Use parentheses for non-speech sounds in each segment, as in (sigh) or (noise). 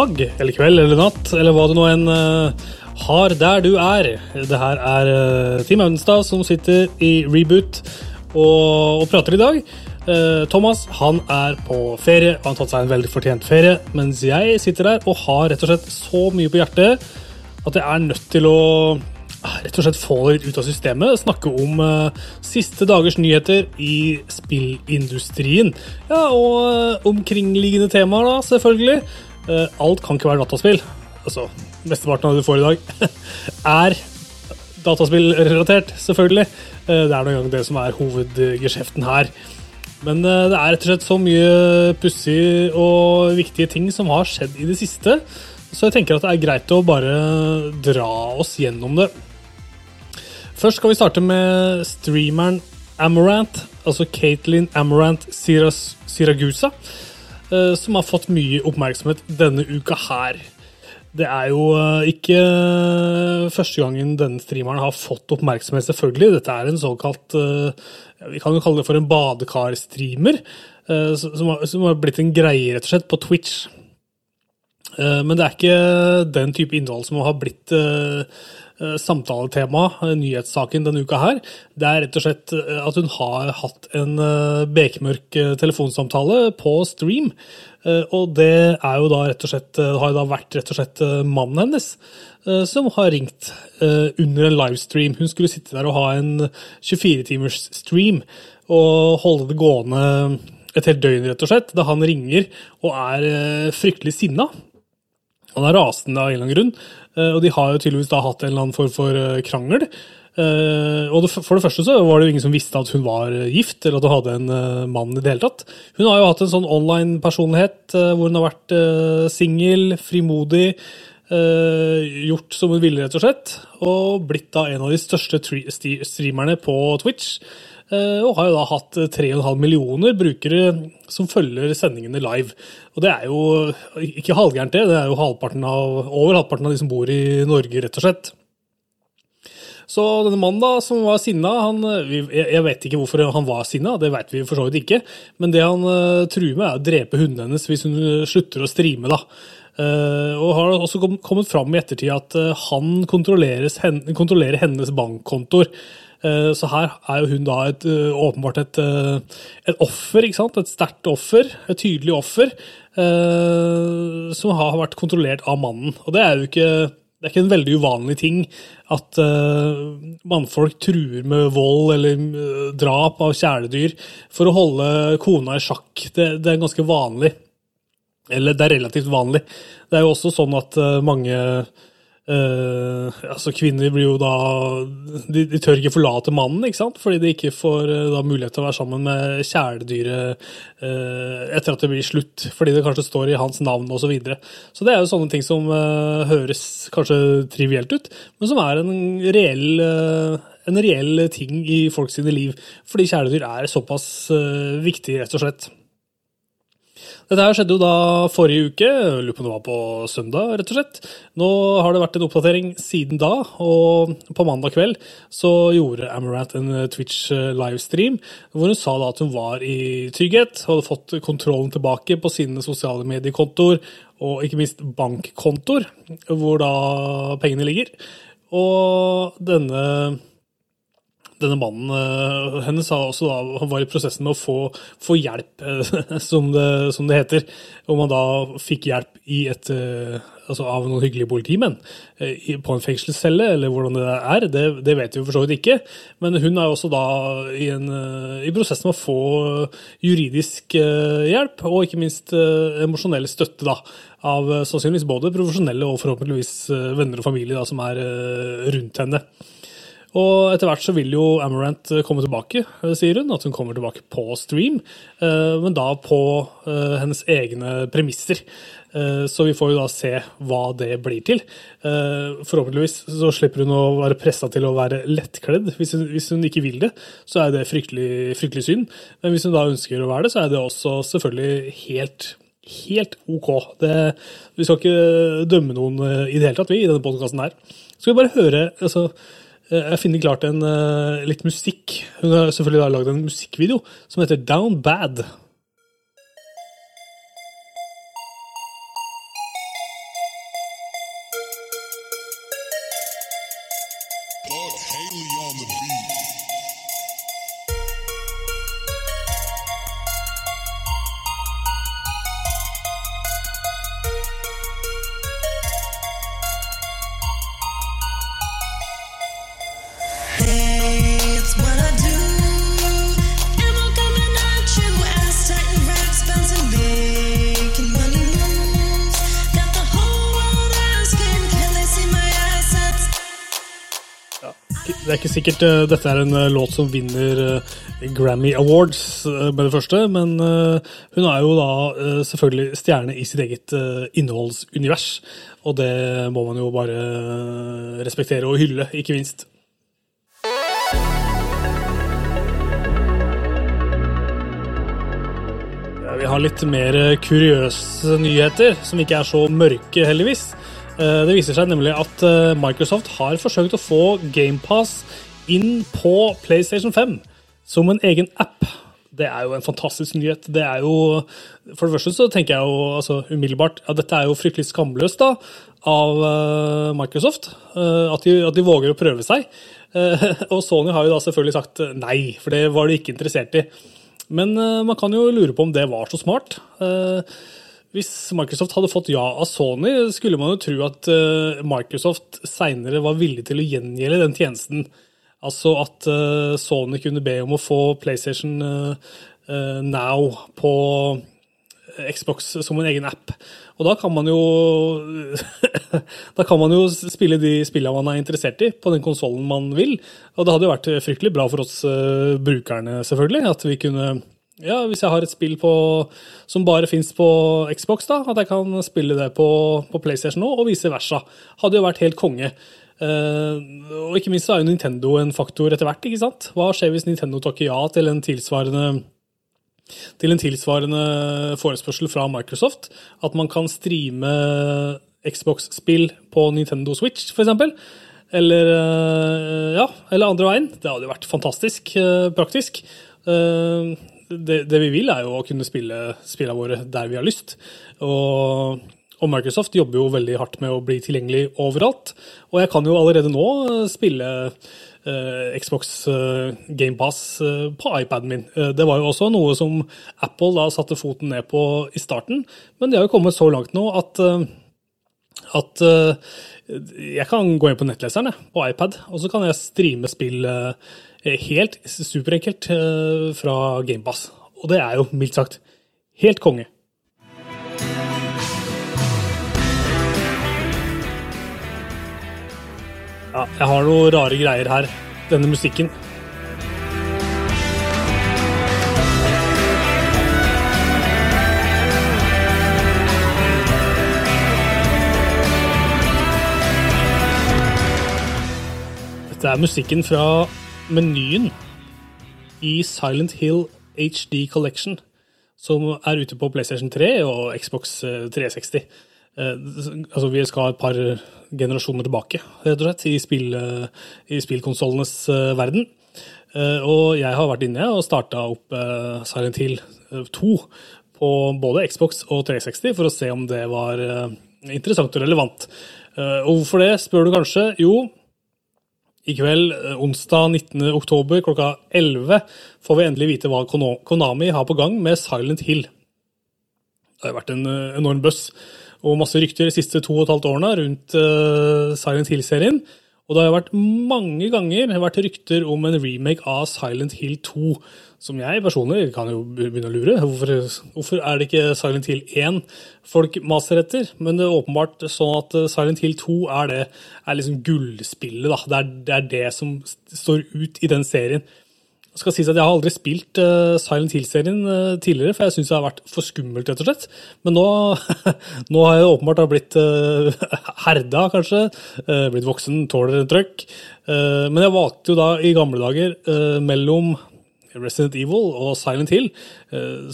Dag, eller kveld, eller natt, eller hva det nå enn eh, har der du er. Det her er uh, Team Audenstad som sitter i Reboot og, og prater i dag. Eh, Thomas han er på ferie, han har tatt seg en veldig fortjent ferie. Mens jeg sitter der og har rett og slett så mye på hjertet at jeg er nødt til å ah, rett og slett få det litt ut av systemet. Snakke om uh, siste dagers nyheter i spillindustrien. Ja, og uh, omkringliggende temaer, da, selvfølgelig. Uh, alt kan ikke være dataspill. Altså, mesteparten av det du får i dag, (laughs) er dataspillrelatert, selvfølgelig. Uh, det er noen gang det som er hovedgeskjeften her. Men uh, det er rett og slett så mye pussige og viktige ting som har skjedd i det siste. Så jeg tenker at det er greit å bare dra oss gjennom det. Først skal vi starte med streameren Amarant, altså Katelyn Amarant Siragusa, som har fått mye oppmerksomhet denne uka her. Det er jo ikke første gangen denne streameren har fått oppmerksomhet, selvfølgelig. Dette er en såkalt Vi kan jo kalle det for en badekarstreamer, som har blitt en greie, rett og slett, på Twitch. Men det er ikke den type innhold som har blitt samtaletema, nyhetssaken denne uka her. Det er rett og slett at hun har hatt en bekmørk telefonsamtale på stream. Og det er jo da rett og slett, har jo da vært rett og slett mannen hennes som har ringt under en livestream. Hun skulle sitte der og ha en 24-timers stream og holde det gående et helt døgn, rett og slett, da han ringer og er fryktelig sinna. Han er rasende av en eller annen grunn, og de har jo tydeligvis da hatt en eller annen form for krangel. Og For det første så var det jo ingen som visste at hun var gift, eller at hun hadde en mann i det hele tatt. Hun har jo hatt en sånn online-personlighet hvor hun har vært singel, frimodig, gjort som hun ville, rett og slett. Og blitt da en av de største streamerne på Twitch. Og har jo da hatt 3,5 millioner brukere som følger sendingene live. Og det er jo ikke halvgærent, det. Det er jo halvparten av, over halvparten av de som bor i Norge, rett og slett. Så denne mannen da, som var sinna, han, jeg vet ikke hvorfor han var sinna, det vet vi for så vidt ikke. Men det han truer med, er å drepe hunden hennes hvis hun slutter å streame. da. Og har også kommet fram i ettertid at han kontrollerer hennes bankkontoer. Så her er jo hun da et, åpenbart et, et offer, ikke sant? et sterkt offer, et tydelig offer, som har vært kontrollert av mannen. Og det er jo ikke, er ikke en veldig uvanlig ting at mannfolk truer med vold eller drap av kjæledyr for å holde kona i sjakk. Det, det er ganske vanlig. Eller det er relativt vanlig. Det er jo også sånn at mange Uh, altså Kvinner blir jo da de, de, tør ikke forlate mannen, ikke sant? fordi de ikke får uh, da mulighet til å være sammen med kjæledyret uh, etter at det blir slutt, fordi det kanskje står i hans navn osv. Så, videre. så det er jo sånne ting som høres kanskje trivielt ut, men som er en reell, en reell ting i folks liv. Fordi kjæledyr er såpass viktig, rett og slett. Dette her skjedde jo da forrige uke, lurer på om det var på søndag, rett og slett. Nå har det vært en oppdatering siden da, og på mandag kveld så gjorde Amaranth en Twitch livestream hvor hun sa da at hun var i trygghet, hadde fått kontrollen tilbake på sine sosiale mediekontoer og ikke minst bankkontoer, hvor da pengene ligger. Og denne denne mannen hennes sa også da, var i prosessen med å få, få hjelp, (laughs) som det, som det, heter. Om han da fikk hjelp et, altså av noen hyggelige politimenn på en fengselscelle, eller hvordan det er, det, det vet vi for så vidt ikke. Men hun er også da i, en, i prosessen med å få juridisk hjelp, og ikke minst emosjonell støtte da, av sannsynligvis både profesjonelle og forhåpentligvis venner og familie da, som er rundt henne. Og etter hvert så vil jo Amarant komme tilbake, sier hun. At hun kommer tilbake på stream, men da på hennes egne premisser. Så vi får jo da se hva det blir til. Forhåpentligvis så slipper hun å være pressa til å være lettkledd. Hvis hun, hvis hun, ikke vil det, så er det fryktelig, fryktelig synd. Men hvis hun da ønsker å være det, så er det også selvfølgelig helt helt OK. Det, vi skal ikke dømme noen i det hele tatt, vi, i denne podkasten her. Skal vi bare høre altså, Eh, jeg finner klart en eh, litt musikk. Hun har selvfølgelig da lagd en musikkvideo som heter Down Bad. Haley on beat. Det er ikke sikkert uh, dette er en uh, låt som vinner uh, Grammy Awards med det første, men hun er jo da selvfølgelig stjerne i sitt eget innholdsunivers. Og det må man jo bare respektere og hylle, ikke minst. Vi har litt mer kuriøse nyheter, som ikke er så mørke, heldigvis. Eh, det viser seg nemlig at eh, Microsoft har forsøkt å få GamePass inn på PlayStation 5 som en egen app. Det er jo en fantastisk nyhet. Det er jo, For det første så tenker jeg jo altså, umiddelbart at dette er jo fryktelig skamløst da, av uh, Microsoft. At, de, at, de, våger å prøve seg. (laughs) Og Sony har jo da selvfølgelig sagt nei, for det var de ikke interessert i. Men man kan jo lure på om det var så smart. Hvis Microsoft hadde fått ja av Sony, skulle man jo tro at uh, Microsoft seinere var villig til å gjengjelde den tjenesten. Altså at uh, Sony kunne be om å få PlayStation uh, Now på Xbox som en egen app. Og da kan man jo (laughs) Da kan man jo spille de spillene man er interessert i, på den konsollen man vil. Og det hadde jo vært fryktelig bra for oss brukerne, selvfølgelig, at vi kunne ja, hvis jeg har et spill på, som bare fins på Xbox, da, at jeg kan spille det på, på PlayStation nå, og vice versa. Hadde jo vært helt konge. Uh, og ikke minst så er jo Nintendo en faktor etter hvert. ikke sant? Hva skjer hvis Nintendo takker ja til en tilsvarende til en tilsvarende forespørsel fra Microsoft? At man kan streame Xbox-spill på Nintendo Switch, f.eks. Eller, uh, ja, eller andre veien. Det hadde jo vært fantastisk uh, praktisk. Uh, det, det, vi vil, er jo å kunne spille spillene våre der vi har lyst. Og, og, Microsoft jobber jo veldig hardt med å bli tilgjengelig overalt. Og jeg kan jo allerede nå spille eh, Xbox eh, GamePass eh, på iPaden min. Eh, det var jo også noe som Apple da satte foten ned på i starten, men det har jo kommet så langt nå at, eh, at eh, jeg kan gå inn på nettleseren på iPad, og så kan jeg streame spill Eh, helt superenkelt eh, fra GamePass. Og det er jo mildt sagt helt konge. Ja, jeg har noen rare greier her. Denne musikken. Dette er musikken fra menyen i Silent Hill HD Collection, som er ute på PlayStation 3 og Xbox 360. Eh, eh, altså, vi skal et par generasjoner tilbake, rett og slett, i, spill, eh, i spillkonsollenes verden. Og jeg har vært inne og starta opp Silent Hill 2 på både Xbox og 360 for å se om det var interessant og relevant. Og hvorfor det, spør du kanskje? Jo, i kveld, eh, onsdag 19. oktober klokka 11, får vi endelig vite hva Konami har på gang med Silent Hill. Det har vært en eh, enorm buzz og masse rykter de siste to og et halvt årene rundt uh, Silent Hill-serien. Og det har vært mange ganger vært rykter om en remake av Silent Hill 2 som jeg personlig kan jo begynne å lure. Hvorfor, hvorfor, er det ikke Silent Hill 1 folk maser etter? Men det er åpenbart sånn at eh, Silent Hill 2 er, det, er liksom gullspillet. Det, er, det er det som står ut i den serien. Skal sies at Jeg har aldri spilt uh, Silent Hill-serien uh, tidligere, for jeg syns det har vært for skummelt. rett og slett. Men nå, (laughs) nå har jeg åpenbart blitt uh, (laughs) herda, kanskje. blitt voksen, tåler en trøkk. men jeg valgte jo da i gamle dager mellom Resident Evil og Silent Hill,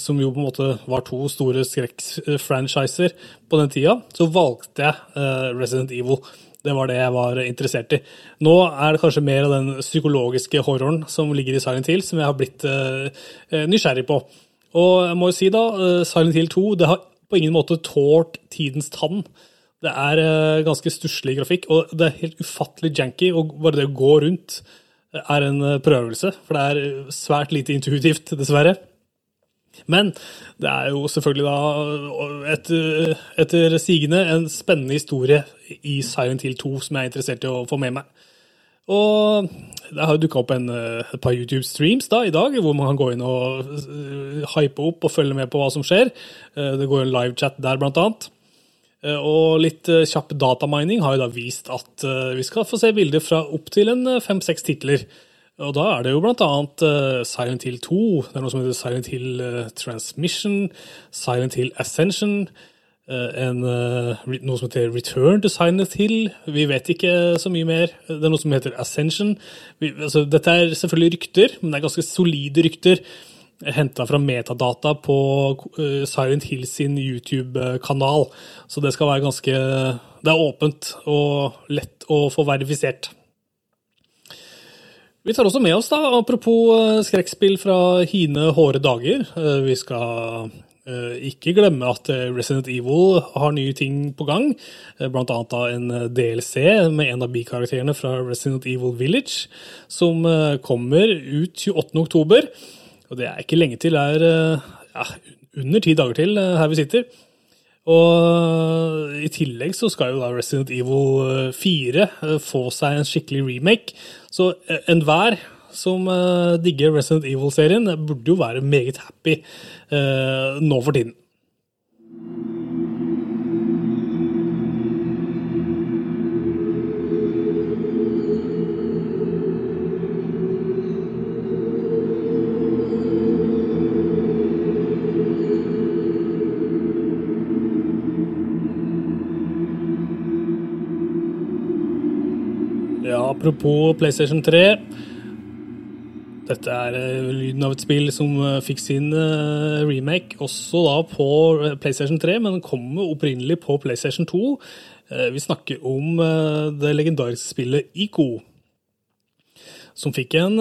som jo på en måte var to store skrekkfranchiser på den tida, så valgte jeg Resident Evil. Det var det jeg var interessert i. Nå er det kanskje mer av den psykologiske horroren som ligger i Silent Hill, som jeg har blitt uh, nysgjerrig på. Og jeg må jo si da, Silent Hill 2 det har på ingen måte tålt tidens tann. Det er ganske stusslig grafikk, og det er helt ufattelig janky. og Bare det å gå rundt er en eh, prøvelse, for det er svært lite intuitivt, dessverre. Men det er jo selvfølgelig da etter, etter sigende en spennende historie i Silent Hill 2 som jeg er interessert i å få med meg. Og det har dukka opp en, eh, et par YouTube-streams da, i dag, hvor man kan gå inn og uh, hype opp og følge med på hva som skjer. Uh, det går en livechat der, blant annet. Og litt kjapp datamining har jo da vist at vi skal få se bilder fra opptil fem-seks titler. Og da er det jo blant annet Silent Hill 2, det er noe som heter Silent Hill Transmission, Silent Hill Ascension, en, noe som heter Return to Silent Hill. Vi vet ikke så mye mer. Det er noe som heter Ascension. Vi, altså, dette er selvfølgelig rykter, men det er ganske solide rykter henta fra metadata på Silent Hill sin YouTube-kanal. Så det skal være ganske Det er åpent og lett å få verifisert. Vi tar også med oss, da, apropos eh, skrekkspill fra hine hårde dager. Eh, vi skal ikke glemme at Resident Evil har nye ting på gang. Blant annet da en DLC med en av bikarakterene fra Resident Evil Village, som kommer ut 28.10. Og det er ikke lenge til. Det er eh, ja, under ti dager til eh, her vi sitter. Og i tillegg så skal jo da Resident Evil 4 eh, få seg en skikkelig remake. Så enhver som digger Resident Evil-serien, burde jo være meget happy nå for tiden. Apropos PlayStation 3. Dette er eh, lyden av et spill som eh, fikk sin eh, remake også da på PlayStation 3, men den kommer opprinnelig på PlayStation 2. Vi snakker om det legendariske spillet Ico, som fikk en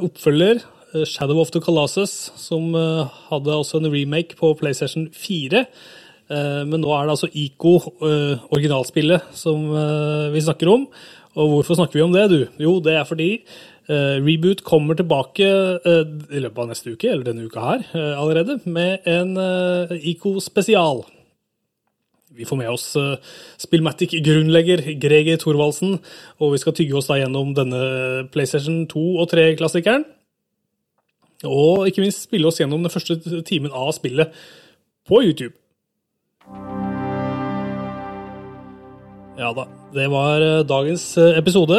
oppfølger, Shadow of the Colossus, som hadde også en remake på PlayStation 4. Men nå er det altså Ico, originalspillet, som vi snakker om. Og hvorfor snakker vi om det, du? Jo, det er fordi uh, Reboot kommer tilbake uh, i løpet av neste uke, eller denne uka her uh, allerede, med en ICO spesial. Vi får med oss Spillmatic-grunnlegger Greger Thorvaldsen, og vi skal tygge oss da gjennom denne PlayStation 2 og 3-klassikeren. Og ikke minst spille oss gjennom den første timen av spillet på YouTube. Ja da. Det var eh, dagens eh, episode.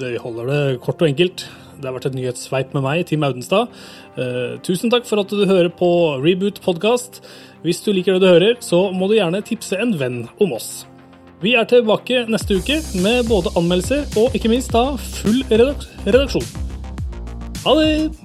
Vi holder det kort og enkelt. Det har vært et nyhetssveip med meg, Tim Audenstad. Uh, tusen takk for at du hører på Reboot podkast. Hvis du liker det du hører, så må du gjerne tipse en venn om oss. Vi er tilbake neste uke med både anmeldelser og ikke minst da full redaksjon. Ha det!